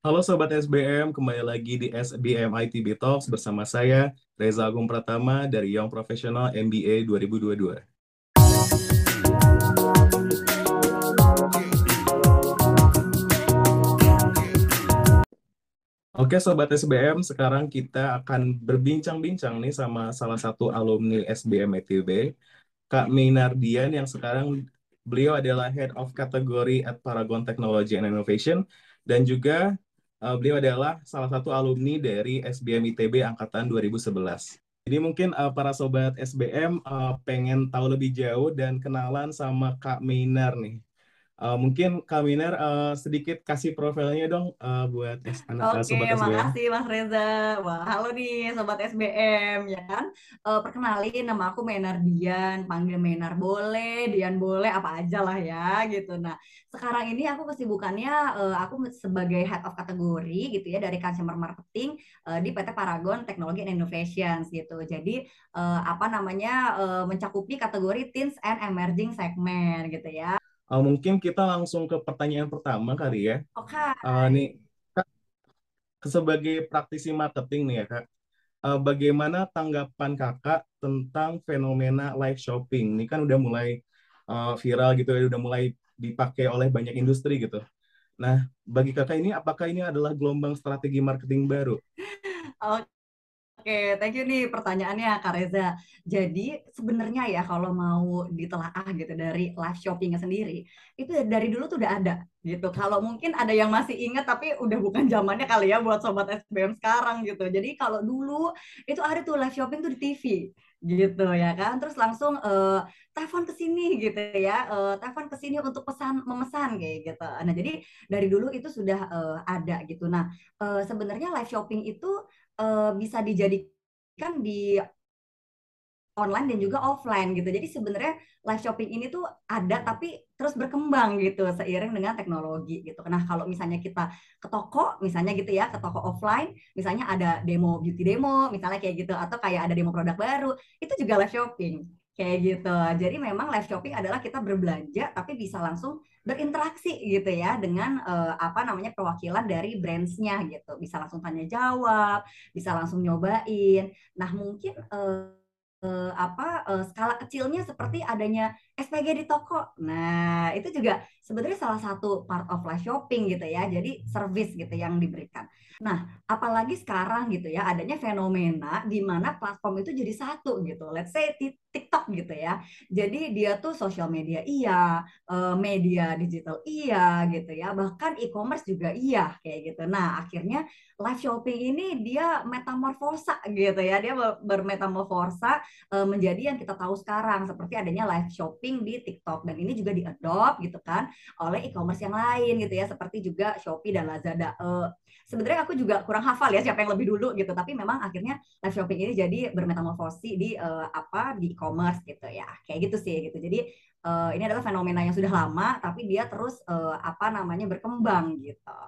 Halo Sobat SBM, kembali lagi di SBM ITB Talks bersama saya Reza Agung Pratama dari Young Professional MBA 2022. Oke Sobat SBM, sekarang kita akan berbincang-bincang nih sama salah satu alumni SBM ITB, Kak Minardian yang sekarang beliau adalah Head of Category at Paragon Technology and Innovation dan juga uh, beliau adalah salah satu alumni dari SBM ITB angkatan 2011. Jadi mungkin uh, para sobat SBM uh, pengen tahu lebih jauh dan kenalan sama Kak Minar nih. Uh, mungkin Kak Miner uh, sedikit kasih profilnya dong uh, buat anak Oke, sobat SBM. makasih Mas Reza. Wah, halo nih sobat SBM ya kan. Uh, perkenalin nama aku Menar Dian, panggil Menar boleh, Dian boleh, apa aja lah ya gitu. Nah, sekarang ini aku kesibukannya uh, aku sebagai head of kategori gitu ya dari consumer marketing uh, di PT Paragon Technology and Innovations gitu. Jadi uh, apa namanya uh, mencakupi kategori teens and emerging segment gitu ya. Uh, mungkin kita langsung ke pertanyaan pertama kali ya. Oke. Okay. Uh, nih, Kak, sebagai praktisi marketing nih ya Kak, uh, bagaimana tanggapan Kakak tentang fenomena live shopping? Ini kan udah mulai uh, viral gitu ya, udah mulai dipakai oleh banyak industri gitu. Nah, bagi Kakak ini apakah ini adalah gelombang strategi marketing baru? Oke. Oke, thank you nih pertanyaannya Kak Reza. Jadi sebenarnya ya kalau mau ditelaah gitu dari live shoppingnya sendiri, itu dari dulu tuh udah ada gitu. Kalau mungkin ada yang masih ingat tapi udah bukan zamannya kali ya buat sobat SBM sekarang gitu. Jadi kalau dulu itu ada tuh live shopping tuh di TV gitu ya kan. Terus langsung uh, telepon ke sini gitu ya, uh, telepon ke sini untuk pesan memesan kayak gitu. Nah jadi dari dulu itu sudah uh, ada gitu. Nah uh, sebenarnya live shopping itu uh, bisa dijadikan di online dan juga offline gitu. Jadi sebenarnya live shopping ini tuh ada tapi terus berkembang gitu seiring dengan teknologi gitu. Nah, kalau misalnya kita ke toko misalnya gitu ya, ke toko offline, misalnya ada demo beauty demo, misalnya kayak gitu atau kayak ada demo produk baru, itu juga live shopping kayak gitu. Jadi memang live shopping adalah kita berbelanja tapi bisa langsung berinteraksi gitu ya dengan uh, apa namanya perwakilan dari brandsnya gitu bisa langsung tanya jawab bisa langsung nyobain nah mungkin uh, uh, apa uh, skala kecilnya seperti adanya SPG di toko. Nah, itu juga sebenarnya salah satu part of live shopping gitu ya. Jadi service gitu yang diberikan. Nah, apalagi sekarang gitu ya adanya fenomena di mana platform itu jadi satu gitu. Let's say TikTok gitu ya. Jadi dia tuh sosial media iya, eh, media digital iya gitu ya. Bahkan e-commerce juga iya kayak gitu. Nah, akhirnya live shopping ini dia metamorfosa gitu ya. Dia bermetamorfosa eh, menjadi yang kita tahu sekarang seperti adanya live shopping di TikTok dan ini juga diadopt gitu kan oleh e-commerce yang lain gitu ya seperti juga Shopee dan Lazada. Uh, sebenarnya aku juga kurang hafal ya siapa yang lebih dulu gitu tapi memang akhirnya live shopping ini jadi bermetamorfosi di uh, apa di e-commerce gitu ya kayak gitu sih gitu jadi uh, ini adalah fenomena yang sudah lama tapi dia terus uh, apa namanya berkembang gitu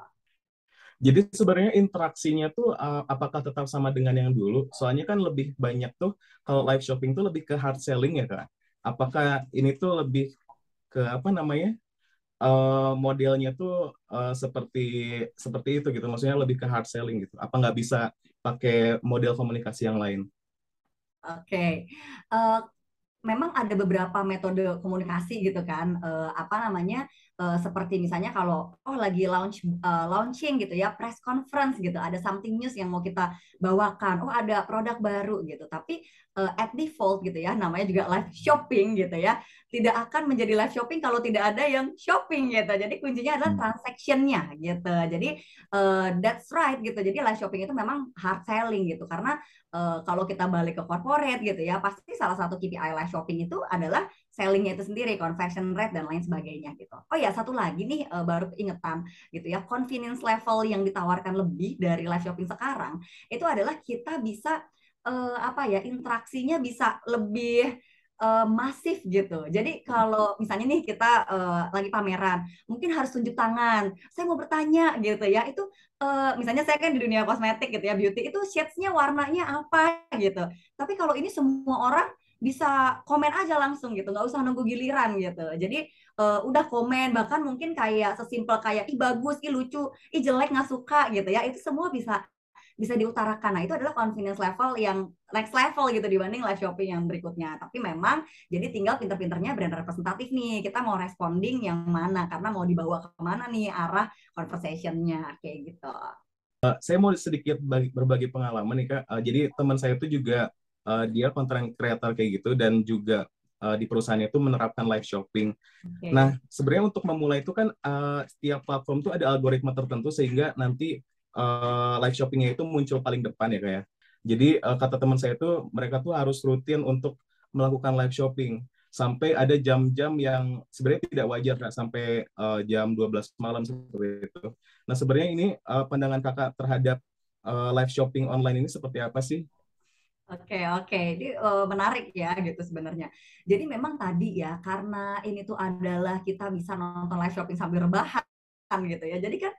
jadi sebenarnya interaksinya tuh uh, apakah tetap sama dengan yang dulu? Soalnya kan lebih banyak tuh kalau live shopping tuh lebih ke hard selling ya kak. Apakah ini tuh lebih ke apa namanya? Uh, modelnya tuh uh, seperti seperti itu gitu. Maksudnya lebih ke hard selling gitu. Apa nggak bisa pakai model komunikasi yang lain? Oke. Okay. uh, memang ada beberapa metode komunikasi gitu kan. Uh, apa namanya uh, seperti misalnya kalau oh lagi launch uh, launching gitu ya press conference gitu ada something news yang mau kita bawakan oh ada produk baru gitu tapi uh, at default gitu ya namanya juga live shopping gitu ya tidak akan menjadi live shopping kalau tidak ada yang shopping gitu. Jadi kuncinya adalah hmm. transactionnya gitu. Jadi uh, that's right gitu. Jadi live shopping itu memang hard selling gitu karena uh, kalau kita balik ke corporate gitu ya pasti salah satu KPI live shopping itu adalah sellingnya itu sendiri, conversion rate dan lain sebagainya gitu. Oh ya satu lagi nih uh, baru keingetan gitu ya convenience level yang ditawarkan lebih dari live shopping sekarang itu adalah kita bisa uh, apa ya interaksinya bisa lebih uh, masif gitu. Jadi kalau misalnya nih kita uh, lagi pameran, mungkin harus tunjuk tangan. Saya mau bertanya gitu ya. Itu uh, misalnya saya kan di dunia kosmetik gitu ya, beauty itu shades-nya warnanya apa gitu. Tapi kalau ini semua orang bisa komen aja langsung gitu nggak usah nunggu giliran gitu jadi uh, udah komen bahkan mungkin kayak sesimpel kayak ih bagus ih lucu ih jelek nggak suka gitu ya itu semua bisa bisa diutarakan. Nah, itu adalah confidence level yang next level gitu dibanding live shopping yang berikutnya. Tapi memang jadi tinggal pinter-pinternya brand representatif nih. Kita mau responding yang mana karena mau dibawa ke mana nih arah conversationnya kayak gitu. Uh, saya mau sedikit bagi, berbagi pengalaman nih kak. Uh, jadi teman saya itu juga uh, dia content creator kayak gitu dan juga uh, di perusahaannya itu menerapkan live shopping. Okay. Nah, sebenarnya untuk memulai itu kan uh, setiap platform itu ada algoritma tertentu sehingga nanti uh, live shoppingnya itu muncul paling depan ya kayak. Ya. Jadi uh, kata teman saya itu mereka tuh harus rutin untuk melakukan live shopping sampai ada jam-jam yang sebenarnya tidak wajar kak sampai uh, jam 12 malam seperti itu. Nah sebenarnya ini uh, pandangan kakak terhadap uh, live shopping online ini seperti apa sih? Oke oke, ini uh, menarik ya gitu sebenarnya. Jadi memang tadi ya karena ini tuh adalah kita bisa nonton live shopping sambil rebahan gitu ya. Jadi kan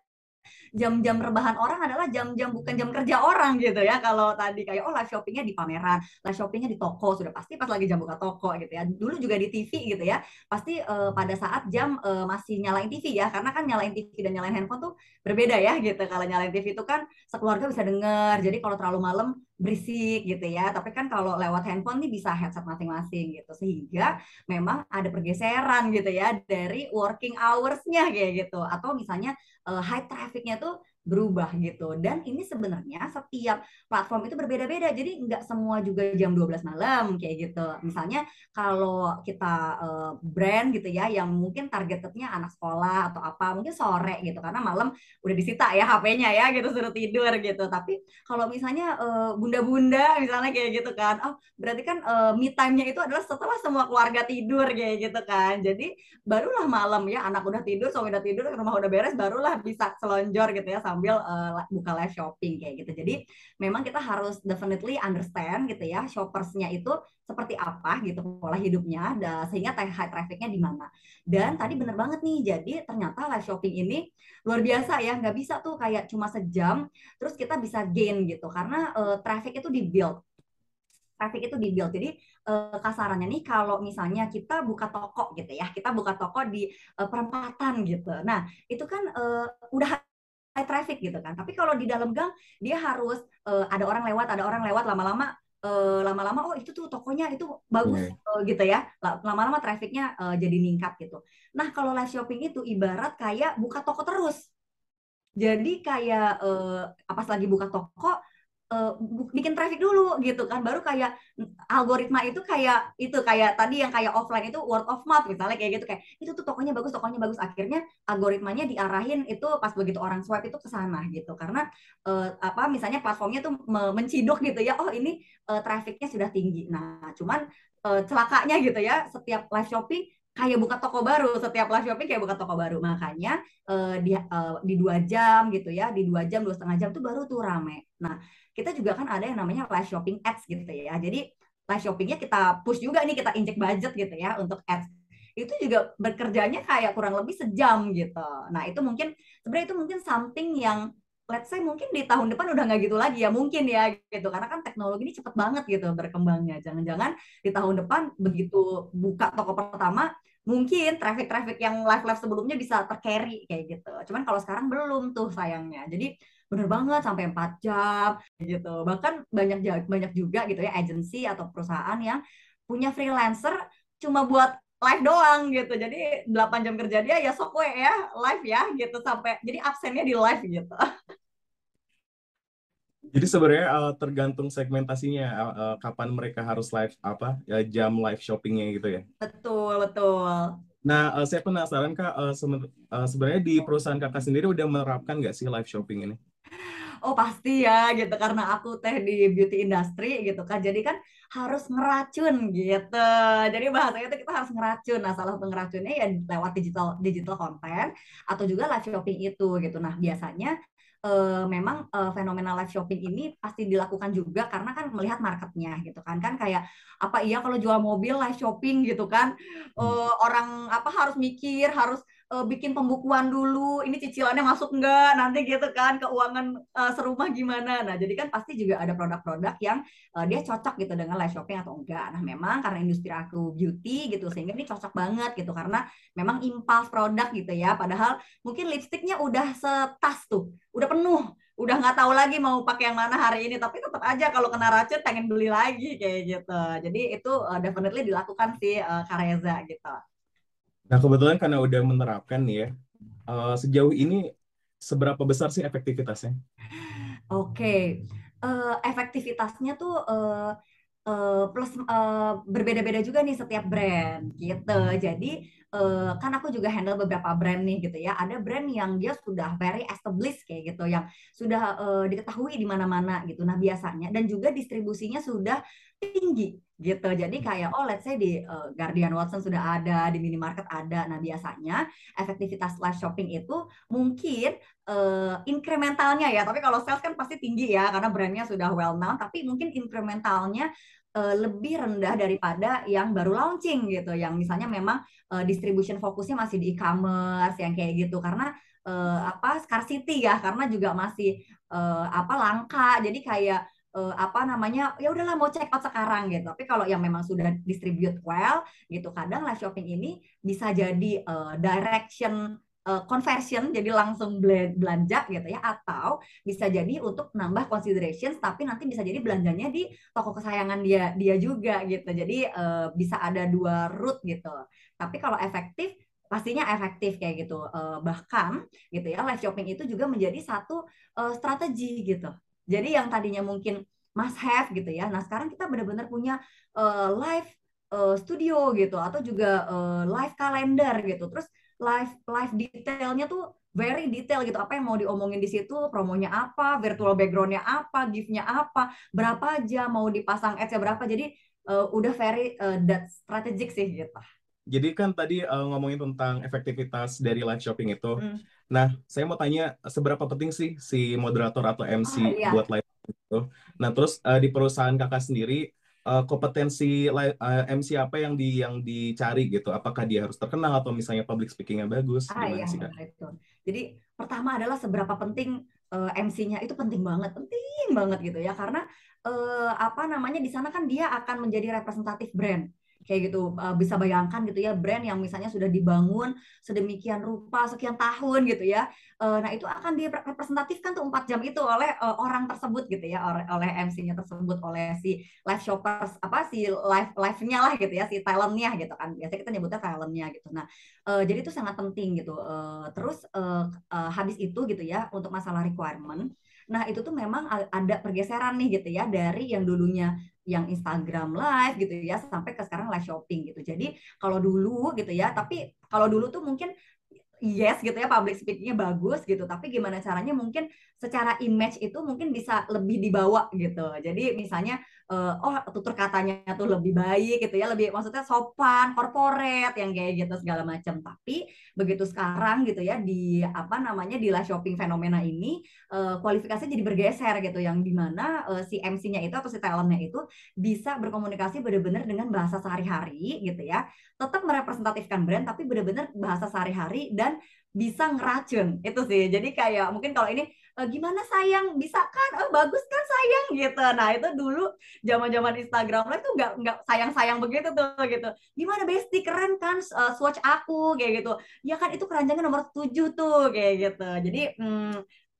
jam-jam rebahan orang adalah jam-jam bukan jam kerja orang gitu ya. Kalau tadi kayak oh live shoppingnya di pameran, live shoppingnya di toko sudah pasti pas lagi jam buka toko gitu ya. Dulu juga di TV gitu ya. Pasti uh, pada saat jam uh, masih nyalain TV ya, karena kan nyalain TV dan nyalain handphone tuh berbeda ya gitu. Kalau nyalain TV itu kan sekeluarga bisa denger. Jadi kalau terlalu malam berisik gitu ya. Tapi kan kalau lewat handphone nih bisa headset masing-masing gitu. Sehingga memang ada pergeseran gitu ya dari working hours-nya kayak gitu. Atau misalnya uh, high traffic-nya tuh berubah gitu. Dan ini sebenarnya setiap platform itu berbeda-beda. Jadi nggak semua juga jam 12 malam kayak gitu. Misalnya kalau kita uh, brand gitu ya yang mungkin targetnya anak sekolah atau apa, mungkin sore gitu karena malam udah disita ya HP-nya ya gitu suruh tidur gitu. Tapi kalau misalnya uh, bunda-bunda misalnya kayak gitu kan. Oh, berarti kan uh, me time-nya itu adalah setelah semua keluarga tidur kayak gitu kan. Jadi barulah malam ya anak udah tidur, suami udah tidur, rumah udah beres barulah bisa selonjor gitu ya sambil uh, buka live shopping kayak gitu. Jadi memang kita harus definitely understand gitu ya shoppersnya itu seperti apa gitu pola hidupnya dan sehingga high trafficnya di mana. Dan tadi bener banget nih, jadi ternyata live shopping ini luar biasa ya, nggak bisa tuh kayak cuma sejam terus kita bisa gain gitu karena uh, traffic itu dibuild traffic itu dibuild. Jadi uh, kasarannya nih kalau misalnya kita buka toko gitu ya, kita buka toko di perempatan gitu. Nah, itu kan udah traffic gitu kan. Tapi kalau di dalam gang dia harus uh, ada orang lewat, ada orang lewat lama-lama uh, lama-lama oh itu tuh tokonya itu bagus yeah. uh, gitu ya. Lama-lama trafficnya uh, jadi ningkat gitu. Nah, kalau live shopping itu ibarat kayak buka toko terus. Jadi kayak uh, apa lagi buka toko uh, bikin traffic dulu gitu kan. Baru kayak algoritma itu kayak itu kayak tadi yang kayak offline itu word of mouth misalnya kayak gitu. Kayak itu tuh tokonya bagus tokonya bagus. Akhirnya algoritmanya diarahin itu pas begitu orang swipe itu ke sana gitu. Karena uh, apa misalnya platformnya tuh menciduk gitu ya oh ini uh, trafficnya sudah tinggi. Nah cuman celakanya gitu ya setiap live shopping kayak buka toko baru setiap live shopping kayak buka toko baru makanya uh, di uh, di dua jam gitu ya di dua jam dua setengah jam tuh baru tuh rame nah kita juga kan ada yang namanya live shopping ads gitu ya. Jadi live shoppingnya kita push juga nih, kita injek budget gitu ya untuk ads. Itu juga bekerjanya kayak kurang lebih sejam gitu. Nah itu mungkin sebenarnya itu mungkin something yang let's say mungkin di tahun depan udah nggak gitu lagi ya mungkin ya gitu karena kan teknologi ini cepet banget gitu berkembangnya jangan-jangan di tahun depan begitu buka toko pertama mungkin traffic-traffic yang live-live sebelumnya bisa tercarry kayak gitu cuman kalau sekarang belum tuh sayangnya jadi bener banget sampai 4 jam gitu. Bahkan banyak banyak juga gitu ya agensi atau perusahaan yang punya freelancer cuma buat live doang gitu. Jadi 8 jam kerja dia ya sok ya live ya gitu sampai jadi absennya di live gitu. Jadi sebenarnya uh, tergantung segmentasinya uh, uh, kapan mereka harus live apa ya jam live shoppingnya gitu ya. Betul betul. Nah, uh, saya penasaran kak, uh, sebenarnya di perusahaan kakak sendiri udah menerapkan nggak sih live shopping ini? oh pasti ya gitu karena aku teh di beauty industry gitu kan jadi kan harus ngeracun gitu jadi bahasanya itu kita harus ngeracun nah salah satu ngeracunnya ya lewat digital digital content atau juga live shopping itu gitu nah biasanya uh, memang uh, fenomena live shopping ini pasti dilakukan juga karena kan melihat marketnya gitu kan. Kan kayak apa iya kalau jual mobil live shopping? gitu kan. Uh, orang apa harus mikir harus uh, bikin pembukuan dulu, ini cicilannya masuk nggak, nanti gitu kan keuangan uh, serumah gimana. Nah, jadi kan pasti juga ada produk-produk yang uh, dia cocok gitu dengan live shopping atau enggak. Nah, memang karena industri aku beauty gitu, sehingga ini cocok banget gitu karena memang impulse produk gitu ya. Padahal mungkin lipstiknya udah setas tuh, udah penuh udah nggak tahu lagi mau pakai yang mana hari ini tapi tetap aja kalau kena racun pengen beli lagi kayak gitu jadi itu definitely dilakukan sih uh, Kareza gitu nah kebetulan karena udah menerapkan nih ya uh, sejauh ini seberapa besar sih efektivitasnya oke okay. uh, efektivitasnya tuh uh, uh, plus uh, berbeda-beda juga nih setiap brand gitu. Jadi uh, kan aku juga handle beberapa brand nih gitu ya. Ada brand yang dia sudah very established kayak gitu, yang sudah uh, diketahui di mana-mana gitu. Nah biasanya dan juga distribusinya sudah tinggi gitu. Jadi kayak oh let's say di uh, Guardian Watson sudah ada, di minimarket ada. Nah, biasanya efektivitas live shopping itu mungkin uh, incrementalnya ya. Tapi kalau sales kan pasti tinggi ya karena brandnya sudah well known, tapi mungkin incrementalnya uh, lebih rendah daripada yang baru launching gitu. Yang misalnya memang uh, distribution fokusnya masih di e-commerce yang kayak gitu karena uh, apa scarcity ya karena juga masih uh, apa langka. Jadi kayak uh, apa namanya ya udahlah mau check out sekarang gitu. Tapi kalau yang memang sudah distribute well gitu kadang live shopping ini bisa jadi uh, direction uh, conversion jadi langsung belanja gitu ya atau bisa jadi untuk nambah considerations tapi nanti bisa jadi belanjanya di toko kesayangan dia dia juga gitu. Jadi uh, bisa ada dua route gitu. Tapi kalau efektif pastinya efektif kayak gitu. Bahkan gitu ya live shopping itu juga menjadi satu strategi gitu jadi yang tadinya mungkin must have gitu ya. Nah, sekarang kita benar-benar punya uh, live uh, studio gitu atau juga uh, live kalender gitu. Terus live live detailnya tuh very detail gitu. Apa yang mau diomongin di situ, promonya apa, virtual backgroundnya apa, giftnya apa, berapa aja mau dipasang ads berapa. Jadi uh, udah very uh, that strategic sih gitu. Jadi kan tadi uh, ngomongin tentang efektivitas dari live shopping itu. Hmm. Nah, saya mau tanya seberapa penting sih si moderator atau MC oh, iya. buat live itu? Nah, terus uh, di perusahaan kakak sendiri uh, kompetensi live, uh, MC apa yang di yang dicari gitu? Apakah dia harus terkenal atau misalnya public speakingnya bagus? Ah, iya, sih, Itu. Jadi pertama adalah seberapa penting uh, MC-nya itu penting banget, penting banget gitu ya karena uh, apa namanya di sana kan dia akan menjadi representatif brand kayak gitu uh, bisa bayangkan gitu ya brand yang misalnya sudah dibangun sedemikian rupa sekian tahun gitu ya uh, nah itu akan direpresentatifkan tuh empat jam itu oleh uh, orang tersebut gitu ya oleh, MC-nya tersebut oleh si live shoppers apa si live live-nya lah gitu ya si talentnya gitu kan. Biasanya kita nyebutnya talentnya gitu. Nah jadi itu sangat penting gitu. Uh, terus uh, habis itu gitu ya untuk masalah requirement Nah, itu tuh memang ada pergeseran nih gitu ya dari yang dulunya yang Instagram live gitu ya sampai ke sekarang live shopping gitu. Jadi kalau dulu gitu ya, tapi kalau dulu tuh mungkin yes gitu ya public speakingnya bagus gitu tapi gimana caranya mungkin secara image itu mungkin bisa lebih dibawa gitu jadi misalnya uh, oh tutur katanya tuh lebih baik gitu ya lebih maksudnya sopan corporate yang kayak gitu segala macam. Tapi begitu sekarang gitu ya di apa namanya di live shopping fenomena ini uh, kualifikasinya jadi bergeser gitu yang di mana uh, si MC-nya itu atau si talentnya itu bisa berkomunikasi benar-benar dengan bahasa sehari-hari gitu ya. Tetap merepresentatifkan brand tapi benar-benar bahasa sehari-hari dan bisa ngeracun. Itu sih jadi kayak mungkin kalau ini e, gimana sayang? Bisa kan? Oh bagus kan sayang? Gitu. Nah itu dulu zaman zaman Instagram lah itu nggak nggak sayang sayang begitu tuh gitu. Gimana besti? Keren kan? Uh, swatch aku kayak gitu. Ya kan itu keranjangnya nomor tujuh tuh kayak gitu. Jadi hmm,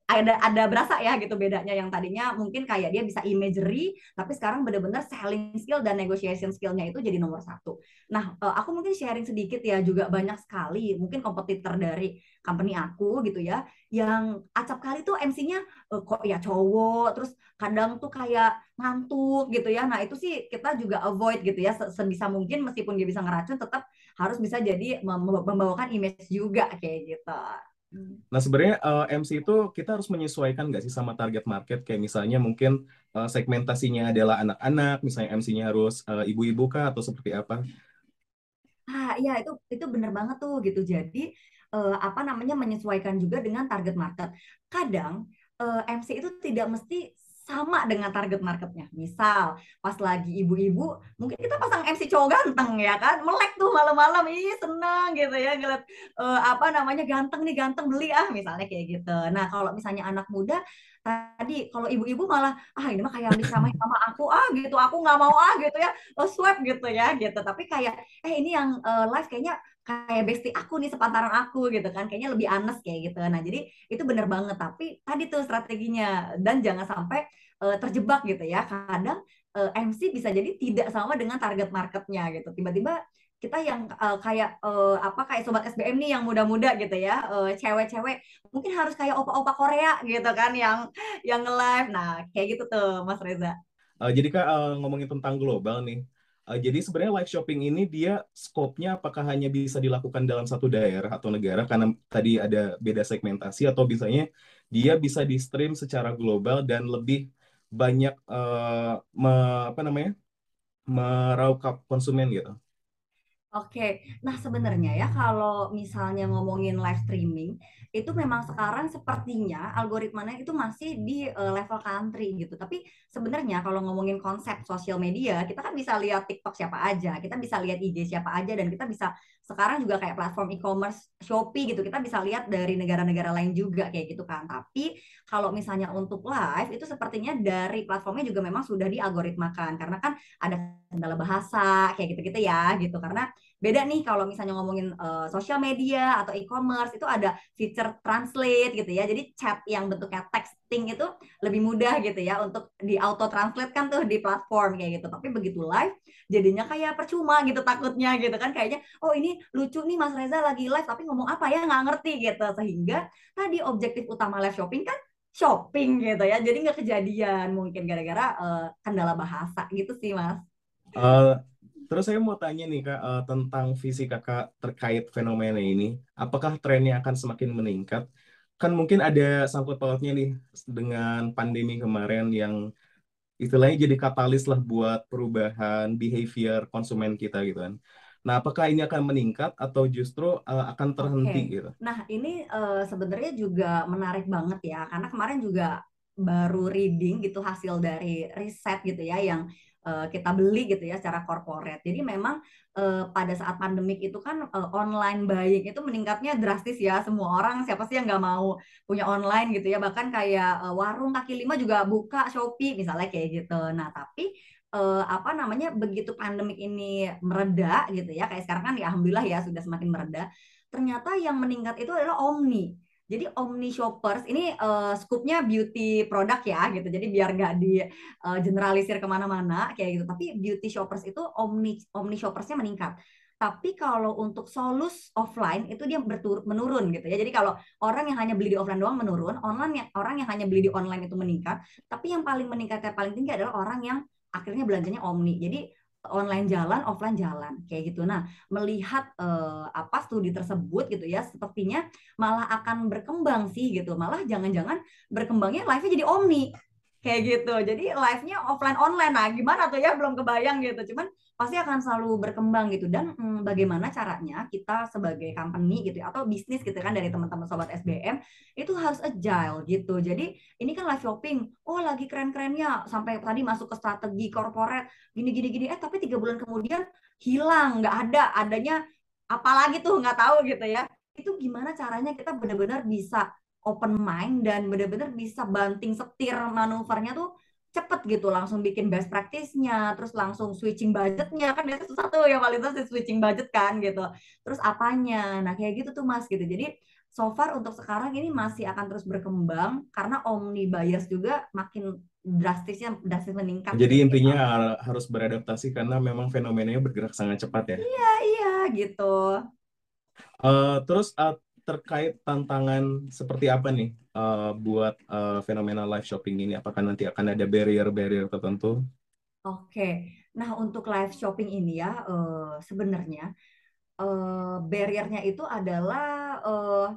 ada ada berasa ya gitu bedanya yang tadinya mungkin kayak dia bisa imagery tapi sekarang benar-benar selling skill dan negotiation skillnya itu jadi nomor satu. Nah uh, aku mungkin sharing sedikit ya juga banyak sekali mungkin kompetitor dari company aku gitu ya yang acap kali tuh MC-nya eh, kok ya cowok terus kadang tuh kayak ngantuk gitu ya. Nah itu sih kita juga avoid gitu ya sebisa mungkin meskipun dia bisa ngeracun tetap harus bisa jadi membawakan image juga kayak gitu. Nah sebenarnya uh, eh, MC itu kita harus menyesuaikan nggak sih sama target market? Kayak misalnya mungkin uh, segmentasinya adalah anak-anak, misalnya MC-nya harus uh, ibu-ibu kah atau seperti apa? Ah iya itu itu benar banget tuh gitu. Jadi uh, apa namanya menyesuaikan juga dengan target market. Kadang uh, MC itu tidak mesti sama dengan target marketnya. Misal pas lagi ibu-ibu, mungkin kita pasang MC cowok ganteng ya kan, melek tuh malam-malam, ih seneng gitu ya ngeliat uh, apa namanya ganteng nih ganteng beli ah misalnya kayak gitu. Nah kalau misalnya anak muda tadi kalau ibu-ibu malah ah ini mah kayak disamain sama aku ah gitu aku nggak mau ah gitu ya oh, swab gitu ya gitu tapi kayak eh ini yang uh, live kayaknya kayak bestie aku nih sepantaran aku gitu kan. Kayaknya lebih anes kayak gitu. Nah jadi itu bener banget. Tapi tadi tuh strateginya. Dan jangan sampai uh, terjebak gitu ya. Kadang uh, MC bisa jadi tidak sama dengan target marketnya gitu. Tiba-tiba kita yang uh, kayak uh, apa kayak sobat SBM nih yang muda-muda gitu ya. Uh, cewek-cewek mungkin harus kayak opa-opa Korea gitu kan yang yang nge-live. Nah kayak gitu tuh Mas Reza. Uh, jadi kak uh, ngomongin tentang global nih Uh, jadi sebenarnya live shopping ini dia skopnya apakah hanya bisa dilakukan dalam satu daerah atau negara karena tadi ada beda segmentasi atau misalnya dia bisa di stream secara global dan lebih banyak uh, me, apa namanya meraup konsumen gitu. Oke, nah sebenarnya ya kalau misalnya ngomongin live streaming, itu memang sekarang sepertinya algoritmanya itu masih di uh, level country gitu. Tapi sebenarnya kalau ngomongin konsep sosial media, kita kan bisa lihat TikTok siapa aja, kita bisa lihat IG siapa aja, dan kita bisa sekarang juga kayak platform e-commerce Shopee gitu, kita bisa lihat dari negara-negara lain juga kayak gitu kan. Tapi kalau misalnya untuk live itu sepertinya dari platformnya juga memang sudah dialgoritmakan karena kan ada kendala bahasa kayak gitu-gitu ya gitu karena beda nih kalau misalnya ngomongin uh, sosial media atau e-commerce itu ada feature translate gitu ya. Jadi chat yang bentuknya texting itu lebih mudah gitu ya untuk di auto translate kan tuh di platform kayak gitu. Tapi begitu live jadinya kayak percuma gitu takutnya gitu kan kayaknya oh ini lucu nih Mas Reza lagi live tapi ngomong apa ya nggak ngerti gitu sehingga tadi objektif utama live shopping kan shopping gitu ya jadi nggak kejadian mungkin gara-gara uh, kendala bahasa gitu sih mas. Uh, Terus saya mau tanya nih Kak uh, tentang visi Kakak terkait fenomena ini. Apakah trennya akan semakin meningkat? Kan mungkin ada sangkut pautnya nih dengan pandemi kemarin yang istilahnya jadi katalis lah buat perubahan behavior konsumen kita gitu kan. Nah, apakah ini akan meningkat atau justru uh, akan terhenti okay. gitu? Nah, ini uh, sebenarnya juga menarik banget ya, karena kemarin juga baru reading gitu hasil dari riset gitu ya yang uh, kita beli gitu ya secara korporat. Jadi memang uh, pada saat pandemik itu kan uh, online buying itu meningkatnya drastis ya. Semua orang siapa sih yang nggak mau punya online gitu ya. Bahkan kayak uh, warung kaki lima juga buka Shopee misalnya kayak gitu. Nah tapi uh, apa namanya begitu pandemik ini mereda gitu ya kayak sekarang kan ya alhamdulillah ya sudah semakin mereda. Ternyata yang meningkat itu adalah omni jadi Omni Shoppers ini uh, skupnya beauty produk ya gitu. Jadi biar nggak di uh, generalisir ke mana-mana kayak gitu. Tapi beauty shoppers itu Omni Omni Shoppersnya meningkat. Tapi kalau untuk solus offline itu dia berturut menurun gitu ya. Jadi kalau orang yang hanya beli di offline doang menurun, online yang orang yang hanya beli di online itu meningkat. Tapi yang paling meningkat yang paling tinggi adalah orang yang akhirnya belanjanya omni. Jadi online jalan, offline jalan, kayak gitu. Nah, melihat uh, apa studi tersebut gitu ya, sepertinya malah akan berkembang sih gitu. Malah jangan-jangan berkembangnya live-nya jadi omni, kayak gitu. Jadi live-nya offline online. Nah, gimana tuh ya? Belum kebayang gitu. Cuman pasti akan selalu berkembang gitu. Dan hmm, bagaimana caranya kita sebagai company gitu ya, atau bisnis gitu kan dari teman-teman sobat SBM itu harus agile gitu. Jadi ini kan live shopping oh lagi keren-kerennya. Sampai tadi masuk ke strategi corporate gini gini gini. Eh tapi tiga bulan kemudian hilang. Nggak ada adanya apalagi tuh? Nggak tahu gitu ya. Itu gimana caranya kita benar-benar bisa open mind dan benar-benar bisa banting setir manuvernya tuh cepet gitu. Langsung bikin best practice-nya terus langsung switching budgetnya. Kan biasanya susah tuh yang paling susah switching budget kan gitu. Terus apanya? Nah kayak gitu tuh mas gitu. Jadi so far untuk sekarang ini masih akan terus berkembang karena omni buyers juga makin drastisnya drastis meningkat jadi gitu, intinya gitu. harus beradaptasi karena memang fenomenanya bergerak sangat cepat ya? Iya iya gitu. Uh, terus uh, terkait tantangan seperti apa nih uh, buat uh, fenomena live shopping ini? Apakah nanti akan ada barrier-barrier tertentu? Oke, nah untuk live shopping ini ya uh, sebenarnya uh, barriernya itu adalah uh,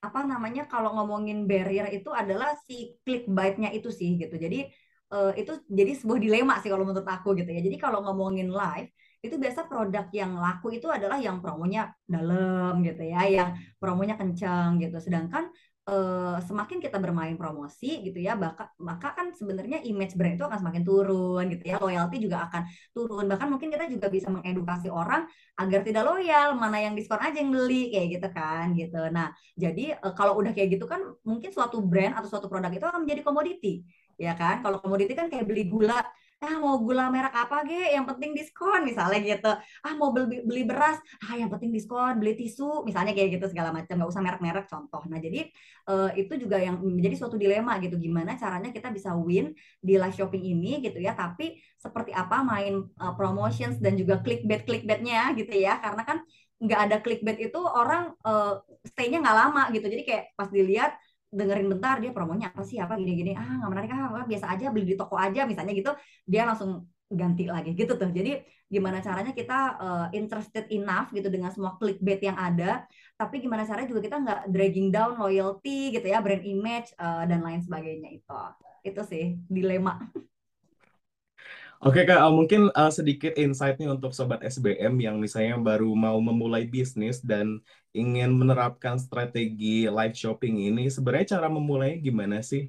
apa namanya kalau ngomongin barrier itu adalah si clickbait-nya itu sih gitu. Jadi uh, itu jadi sebuah dilema sih kalau menurut aku gitu ya. Jadi kalau ngomongin live itu biasa produk yang laku itu adalah yang promonya dalam gitu ya, yang promonya kencang gitu. Sedangkan uh, semakin kita bermain promosi gitu ya, maka maka kan sebenarnya image brand itu akan semakin turun gitu ya, loyalty juga akan turun. Bahkan mungkin kita juga bisa mengedukasi orang agar tidak loyal, mana yang diskon aja yang beli kayak gitu kan gitu. Nah, jadi uh, kalau udah kayak gitu kan mungkin suatu brand atau suatu produk itu akan menjadi komoditi ya kan kalau komoditi kan kayak beli gula ah mau gula merek apa ge? Yang penting diskon misalnya gitu. Ah mau beli beli beras? Ah yang penting diskon beli tisu misalnya kayak gitu segala macam. Nggak usah merek-merek contoh. Nah jadi uh, itu juga yang menjadi suatu dilema gitu gimana caranya kita bisa win di live shopping ini gitu ya. Tapi seperti apa main uh, promotions dan juga clickbait clickbaitnya gitu ya. Karena kan nggak ada clickbait itu orang uh, stay-nya nggak lama gitu. Jadi kayak pas dilihat dengerin bentar dia promonya apa sih apa gini-gini. Ah nggak menarik ah biasa aja beli di toko aja misalnya gitu dia langsung ganti lagi gitu tuh. Jadi gimana caranya kita uh, interested enough gitu dengan semua clickbait yang ada tapi gimana caranya juga kita nggak dragging down loyalty gitu ya brand image uh, dan lain sebagainya itu. Itu sih dilema Oke Kak, mungkin uh, sedikit insight nih untuk Sobat SBM yang misalnya baru mau memulai bisnis dan ingin menerapkan strategi live shopping ini, sebenarnya cara memulainya gimana sih?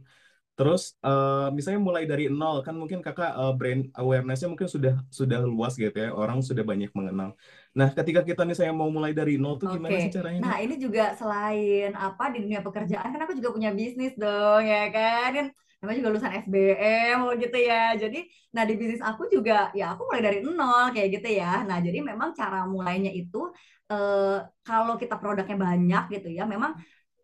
Terus uh, misalnya mulai dari nol, kan mungkin kakak uh, brand awarenessnya mungkin sudah sudah luas gitu ya, orang sudah banyak mengenal. Nah, ketika kita misalnya mau mulai dari nol tuh gimana Oke, sih caranya? nah ini juga selain apa di dunia pekerjaan kan aku juga punya bisnis dong ya kan, kan namanya juga lulusan SBM gitu ya. Jadi, nah di bisnis aku juga ya aku mulai dari nol kayak gitu ya. Nah, jadi memang cara mulainya itu eh, kalau kita produknya banyak gitu ya, memang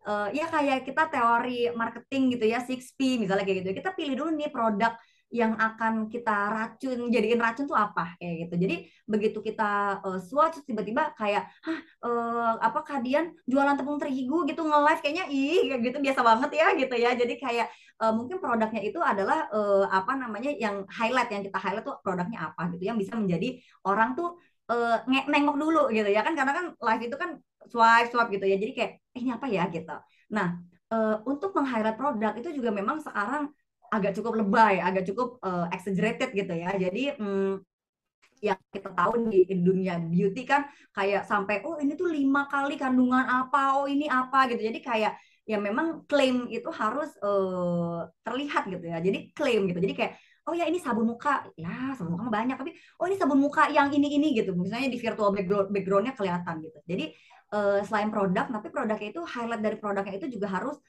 eh, ya kayak kita teori marketing gitu ya, 6P misalnya kayak gitu. Kita pilih dulu nih produk yang akan kita racun jadiin racun tuh apa kayak gitu. Jadi begitu kita uh, swatch tiba-tiba kayak hah uh, apa kalian jualan tepung terigu gitu nge-live? Kayaknya ih kayak gitu biasa banget ya gitu ya. Jadi kayak uh, mungkin produknya itu adalah uh, apa namanya yang highlight yang kita highlight tuh produknya apa gitu yang bisa menjadi orang tuh uh, nengok dulu gitu ya kan. Karena kan live itu kan swipe swipe gitu ya. Jadi kayak eh, ini apa ya? gitu. Nah uh, untuk meng-highlight produk itu juga memang sekarang agak cukup lebay, agak cukup uh, exaggerated gitu ya. Jadi hmm, yang kita tahu di dunia beauty kan kayak sampai oh ini tuh lima kali kandungan apa, oh ini apa gitu. Jadi kayak ya memang klaim itu harus uh, terlihat gitu ya. Jadi klaim gitu. Jadi kayak oh ya ini sabun muka ya sabun muka banyak tapi oh ini sabun muka yang ini ini gitu misalnya di virtual background backgroundnya kelihatan gitu jadi uh, selain produk tapi produknya itu highlight dari produknya itu juga harus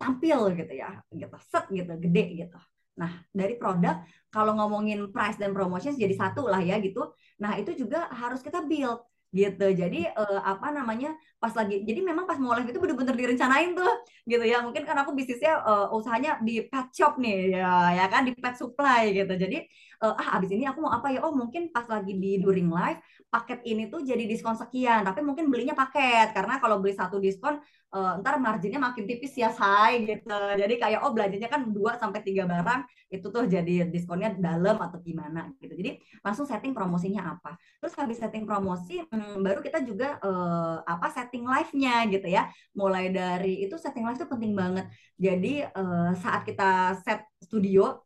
tampil gitu ya gitu. Set gitu gede gitu. Nah dari produk kalau ngomongin price dan promotion jadi satu lah ya gitu. Nah itu juga harus kita build gitu. Jadi uh, apa namanya pas lagi jadi memang pas mau live itu bener-bener direncanain tuh gitu ya. Mungkin kan aku bisnisnya uh, usahanya di pet shop nih ya ya kan di pet supply gitu. Jadi uh, ah abis ini aku mau apa ya? Oh mungkin pas lagi di during live paket ini tuh jadi diskon sekian tapi mungkin belinya paket. Karena kalau beli satu diskon uh, ntar marginnya makin tipis ya say gitu. Jadi kayak oh belanjanya kan 2 sampai tiga barang itu tuh jadi diskonnya dalam atau gimana gitu. Jadi langsung setting promosinya apa. Terus habis setting promosi hmm, baru kita juga uh, apa setting live-nya gitu ya. Mulai dari itu setting live itu penting banget. Jadi uh, saat kita set studio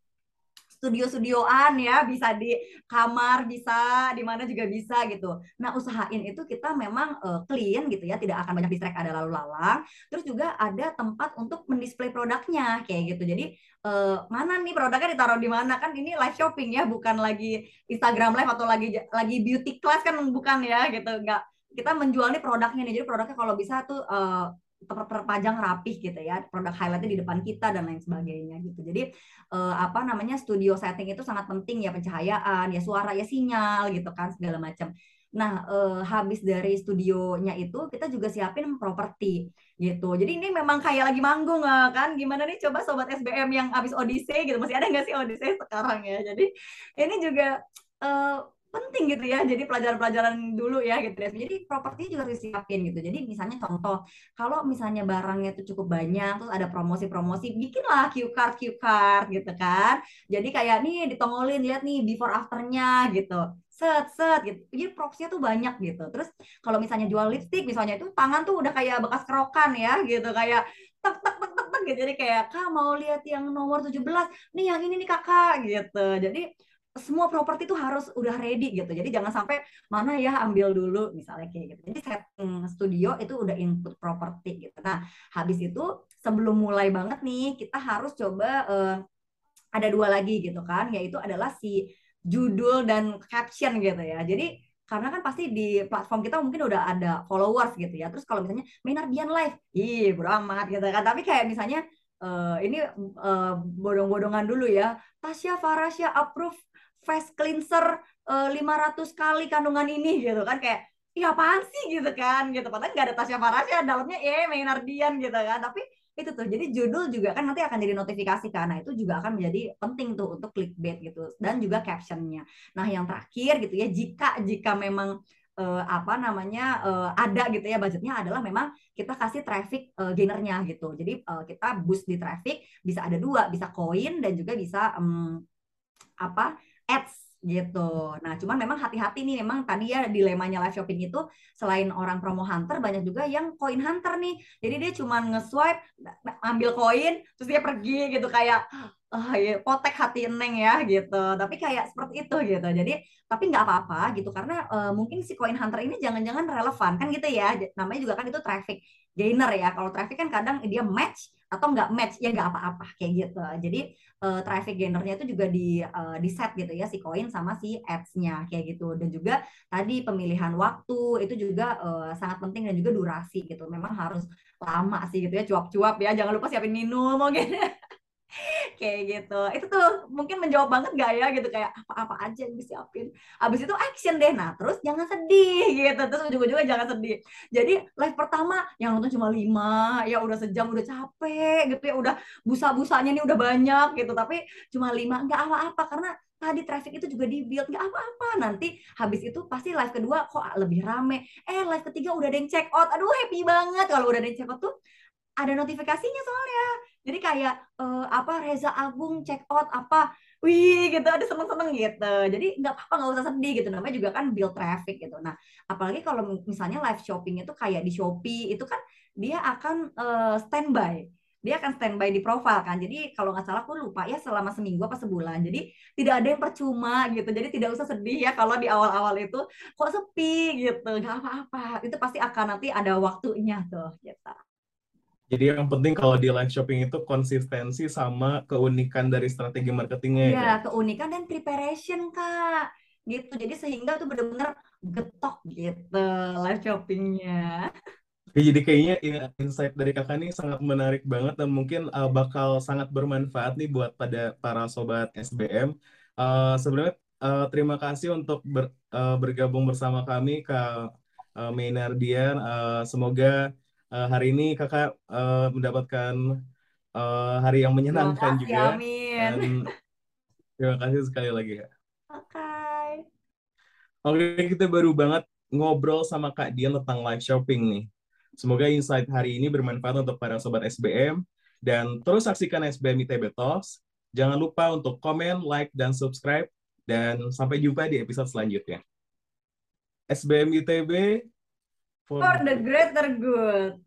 studio-studioan ya, bisa di kamar, bisa di mana juga bisa gitu. Nah, usahain itu kita memang uh, clean gitu ya, tidak akan banyak distract ada lalu lalang. Terus juga ada tempat untuk mendisplay produknya kayak gitu. Jadi uh, mana nih produknya ditaruh di mana kan ini live shopping ya, bukan lagi Instagram live atau lagi lagi beauty class kan bukan ya gitu. Enggak kita menjual nih produknya nih. Jadi produknya kalau bisa tuh uh, terpajang rapih gitu ya produk highlightnya di depan kita dan lain sebagainya gitu. Jadi eh, apa namanya studio setting itu sangat penting ya pencahayaan ya suara ya sinyal gitu kan segala macam. Nah eh, habis dari studionya itu kita juga siapin properti gitu. Jadi ini memang kayak lagi manggung eh, kan. Gimana nih coba sobat SBM yang habis Odyssey gitu. Masih ada nggak sih Odyssey sekarang ya? Jadi ini juga eh, penting gitu ya. Jadi pelajaran-pelajaran dulu ya gitu ya. Jadi properti juga harus disiapin gitu. Jadi misalnya contoh kalau misalnya barangnya itu cukup banyak terus ada promosi-promosi bikinlah cue card cue card gitu kan. Jadi kayak nih ditongolin lihat nih before afternya gitu. Set set gitu. Jadi propsnya tuh banyak gitu. Terus kalau misalnya jual lipstick misalnya itu tangan tuh udah kayak bekas kerokan ya gitu. Kayak tek tek tek tek tek gitu. Jadi kayak kak mau lihat yang nomor 17 nih yang ini nih kakak gitu. Jadi semua properti itu harus udah ready gitu. Jadi jangan sampai mana ya ambil dulu misalnya kayak gitu. Jadi setting studio itu udah input properti gitu. Nah, habis itu sebelum mulai banget nih kita harus coba uh, ada dua lagi gitu kan, yaitu adalah si judul dan caption gitu ya. Jadi karena kan pasti di platform kita mungkin udah ada followers gitu ya. Terus kalau misalnya Minardian Live, ih bro amat gitu kan. Tapi kayak misalnya uh, ini uh, bodong-bodongan dulu ya. Tasya Farasya approve face cleanser uh, 500 kali kandungan ini gitu kan. Kayak iya apaan sih? gitu kan gitu. Padahal nggak ada Tasya Farasya dalamnya eh Maynardian gitu kan. Tapi itu tuh jadi judul juga kan nanti akan jadi notifikasi karena itu juga akan menjadi penting tuh untuk clickbait gitu dan juga captionnya. Nah yang terakhir gitu ya jika jika memang uh, apa namanya uh, ada gitu ya budgetnya adalah memang kita kasih traffic uh, gainernya gitu. Jadi uh, kita boost di traffic bisa ada dua bisa koin dan juga bisa um, apa ads gitu. Nah, cuman memang hati-hati nih memang tadi ya dilemanya live shopping itu selain orang promo hunter banyak juga yang koin hunter nih. Jadi dia cuma nge-swipe ambil koin terus dia pergi gitu kayak oh, ya, potek hati neng ya gitu. Tapi kayak seperti itu gitu. Jadi tapi nggak apa-apa gitu karena uh, mungkin si koin hunter ini jangan-jangan relevan kan gitu ya. Namanya juga kan itu traffic gainer ya. Kalau traffic kan kadang dia match atau nggak match ya nggak apa-apa kayak gitu. Jadi uh, traffic gainernya itu juga di uh, di set gitu ya si koin sama si ads-nya kayak gitu dan juga tadi pemilihan waktu itu juga uh, sangat penting dan juga durasi gitu memang harus lama sih gitu ya cuap-cuap ya jangan lupa siapin minum oke kayak gitu. Itu tuh mungkin menjawab banget gak ya gitu. Kayak apa-apa aja yang disiapin? Abis itu action deh. Nah terus jangan sedih gitu. Terus juga-juga jangan sedih. Jadi live pertama yang nonton cuma lima ya udah sejam udah capek gitu ya. Udah busa-busanya nih udah banyak gitu. Tapi cuma lima nggak apa-apa. Karena tadi traffic itu juga di build nggak apa-apa. Nanti habis itu pasti live kedua kok lebih rame. Eh live ketiga udah ada yang check out. Aduh happy banget. Kalau udah ada yang check out tuh ada notifikasinya soalnya. Jadi kayak uh, apa Reza Agung check out apa wih gitu ada seneng-seneng gitu. Jadi nggak apa-apa nggak usah sedih gitu. Namanya juga kan build traffic gitu. Nah apalagi kalau misalnya live shopping itu kayak di Shopee itu kan dia akan uh, standby. Dia akan standby di profile kan. Jadi kalau nggak salah aku lupa ya selama seminggu apa sebulan. Jadi tidak ada yang percuma gitu. Jadi tidak usah sedih ya kalau di awal-awal itu kok sepi? gitu. Nggak apa-apa. Itu pasti akan nanti ada waktunya tuh gitu jadi yang penting kalau di live shopping itu konsistensi sama keunikan dari strategi marketingnya ya. Iya, keunikan dan preparation kak, gitu. Jadi sehingga tuh benar-benar getok gitu live shoppingnya. Jadi kayaknya insight dari kakak ini sangat menarik banget dan mungkin uh, bakal sangat bermanfaat nih buat pada para sobat SBM. Uh, sebelumnya uh, terima kasih untuk ber, uh, bergabung bersama kami Kak uh, Maynardian. Uh, semoga uh, hari ini kakak uh, mendapatkan uh, hari yang menyenangkan kasih, juga. Amin. Dan terima kasih sekali lagi kak. Oke. Oke, kita baru banget ngobrol sama Kak Dian tentang live shopping nih. Semoga insight hari ini bermanfaat untuk para sobat SBM dan terus saksikan SBM ITB Talks. Jangan lupa untuk komen, like, dan subscribe. Dan sampai jumpa di episode selanjutnya. SBM ITB for the greater good.